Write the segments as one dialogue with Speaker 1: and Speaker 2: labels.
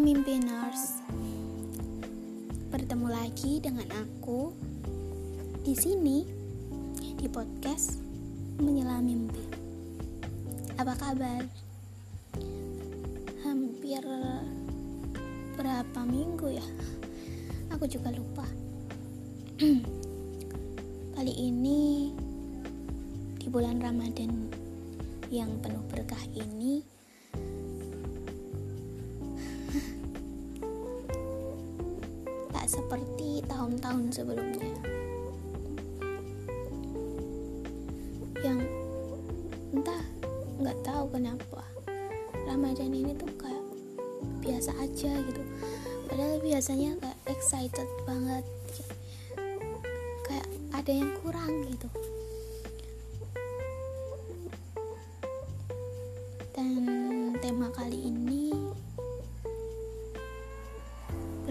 Speaker 1: Hai Mimpiners, bertemu lagi dengan aku di sini di podcast Menyelam Mimpi. Apa kabar? Hampir berapa minggu ya? Aku juga lupa. Kali ini di bulan Ramadan yang penuh berkah ini seperti tahun-tahun sebelumnya. Yang entah nggak tahu kenapa. Ramadan ini tuh kayak biasa aja gitu. Padahal biasanya kayak excited banget. Kayak ada yang kurang gitu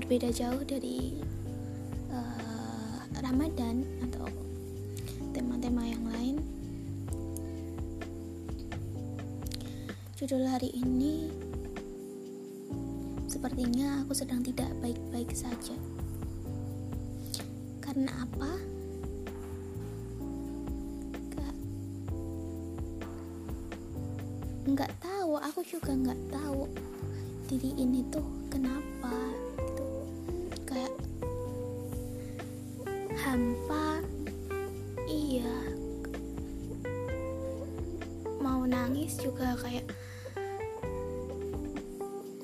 Speaker 1: berbeda jauh dari uh, Ramadan atau tema-tema yang lain. Judul hari ini sepertinya aku sedang tidak baik-baik saja. Karena apa? Nggak tahu, aku juga nggak tahu diri ini tuh kenapa hampa iya. Mau nangis juga kayak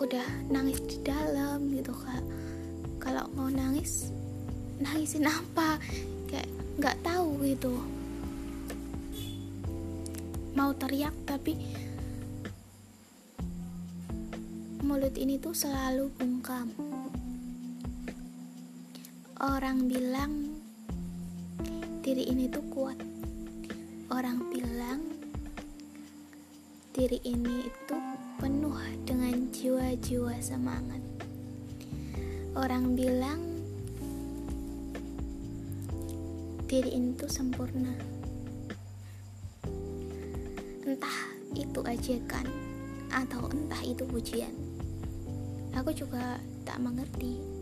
Speaker 1: udah nangis di dalam gitu kak. Kalau mau nangis nangisin apa? Kayak nggak tahu gitu. Mau teriak tapi mulut ini tuh selalu bungkam orang bilang diri ini tuh kuat. Orang bilang diri ini itu penuh dengan jiwa-jiwa semangat. Orang bilang diri ini tuh sempurna. Entah itu ajakan atau entah itu pujian. Aku juga tak mengerti.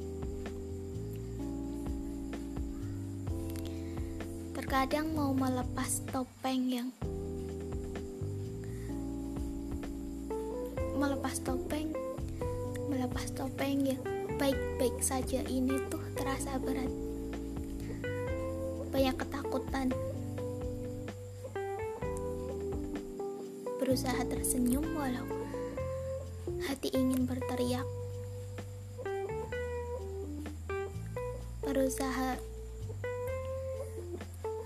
Speaker 1: Terkadang mau melepas topeng yang melepas topeng melepas topeng yang baik-baik saja ini tuh terasa berat. Banyak ketakutan. Berusaha tersenyum walau hati ingin berteriak. Berusaha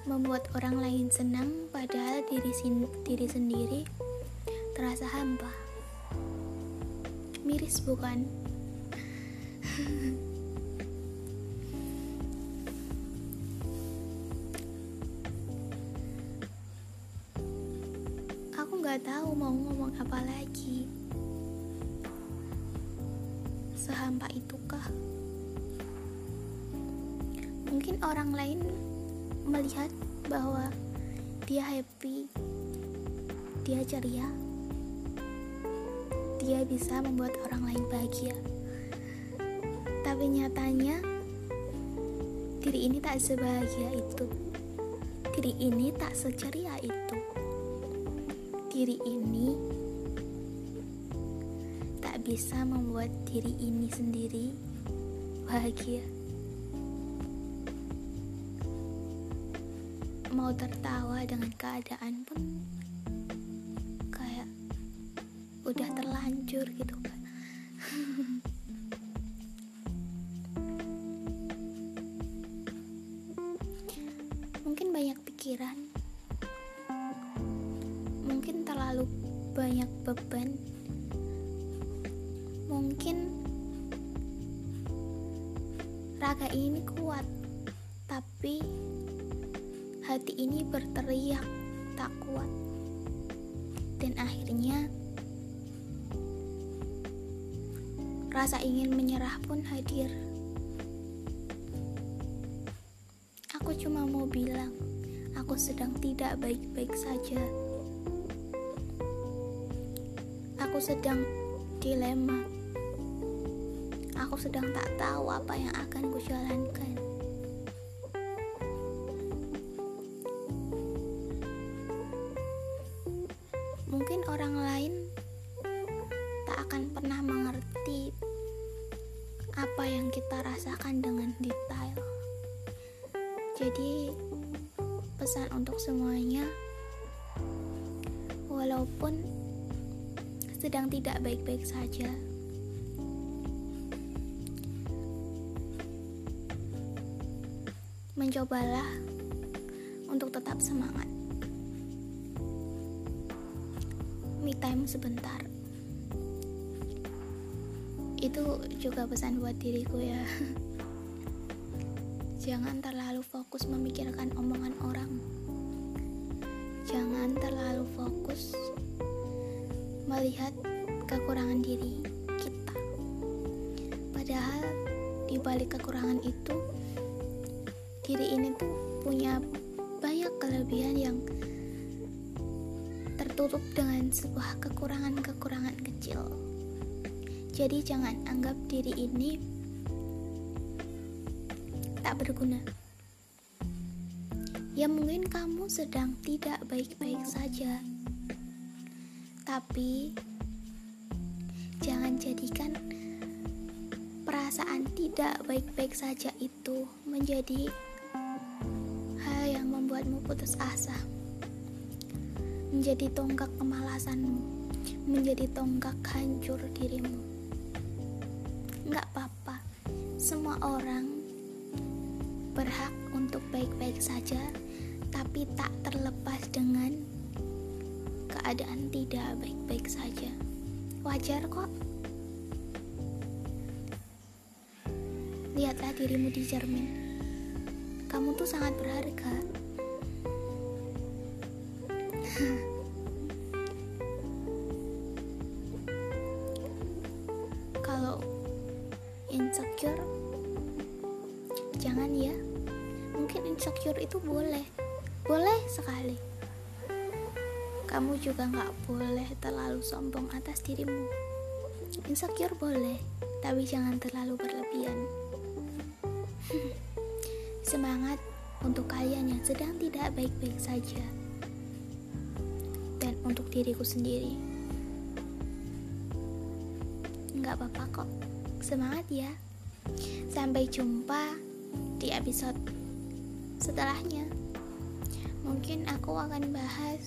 Speaker 1: membuat orang lain senang padahal diri, diri sendiri terasa hampa. Miris bukan? Aku nggak tahu mau ngomong apa lagi. Sehampa itukah? Mungkin orang lain melihat bahwa dia happy, dia ceria, dia bisa membuat orang lain bahagia. Tapi nyatanya, diri ini tak sebahagia itu. Diri ini tak seceria itu. Diri ini tak bisa membuat diri ini sendiri bahagia. Mau tertawa dengan keadaan pun kayak udah terlanjur gitu kan mungkin banyak pikiran. Mungkin terlalu banyak beban. Mungkin raga ini kuat tapi hati ini berteriak tak kuat. Dan akhirnya rasa ingin menyerah pun hadir. Aku cuma mau bilang, aku sedang tidak baik-baik saja. Aku sedang dilema Aku sedang tak tahu apa yang akan kujalankan. Orang lain tak akan pernah mengerti apa yang kita rasakan dengan detail. Jadi, pesan untuk semuanya, walaupun sedang tidak baik-baik saja, mencobalah untuk tetap semangat. Me time sebentar. Itu juga pesan buat diriku ya. Jangan terlalu fokus memikirkan omongan orang. Jangan terlalu fokus melihat kekurangan diri kita. Padahal di balik kekurangan itu diri ini tuh punya banyak kelebihan yang tertutup dengan sebuah kekurangan-kekurangan kecil. Jadi jangan anggap diri ini tak berguna. Ya mungkin kamu sedang tidak baik-baik saja. Tapi jangan jadikan perasaan tidak baik-baik saja itu menjadi membuatmu putus asa, menjadi tonggak kemalasanmu, menjadi tonggak hancur dirimu. Enggak apa-apa, semua orang berhak untuk baik-baik saja, tapi tak terlepas dengan keadaan tidak baik-baik saja. Wajar kok. Lihatlah dirimu di cermin. Kamu tuh sangat berharga. kalau insecure jangan ya. Mungkin insecure itu boleh. Boleh sekali. Kamu juga nggak boleh terlalu sombong atas dirimu. Insecure boleh tapi jangan terlalu berlebihan. Semangat untuk kalian yang sedang tidak baik-baik saja untuk diriku sendiri. Nggak apa-apa kok, semangat ya. Sampai jumpa di episode setelahnya. Mungkin aku akan bahas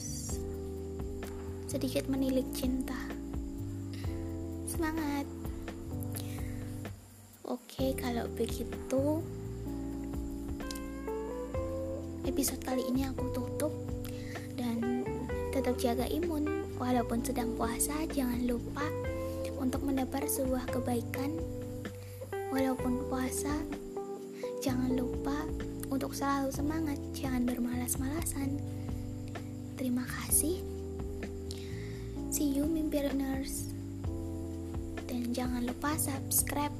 Speaker 1: sedikit menilik cinta. Semangat. Oke, kalau begitu episode kali ini aku tutup tetap jaga imun. Walaupun sedang puasa jangan lupa untuk menebar sebuah kebaikan. Walaupun puasa jangan lupa untuk selalu semangat. Jangan bermalas-malasan. Terima kasih. See you mimpirners dan jangan lupa subscribe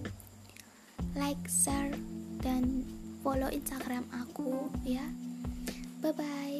Speaker 1: like share dan follow instagram aku ya. Bye bye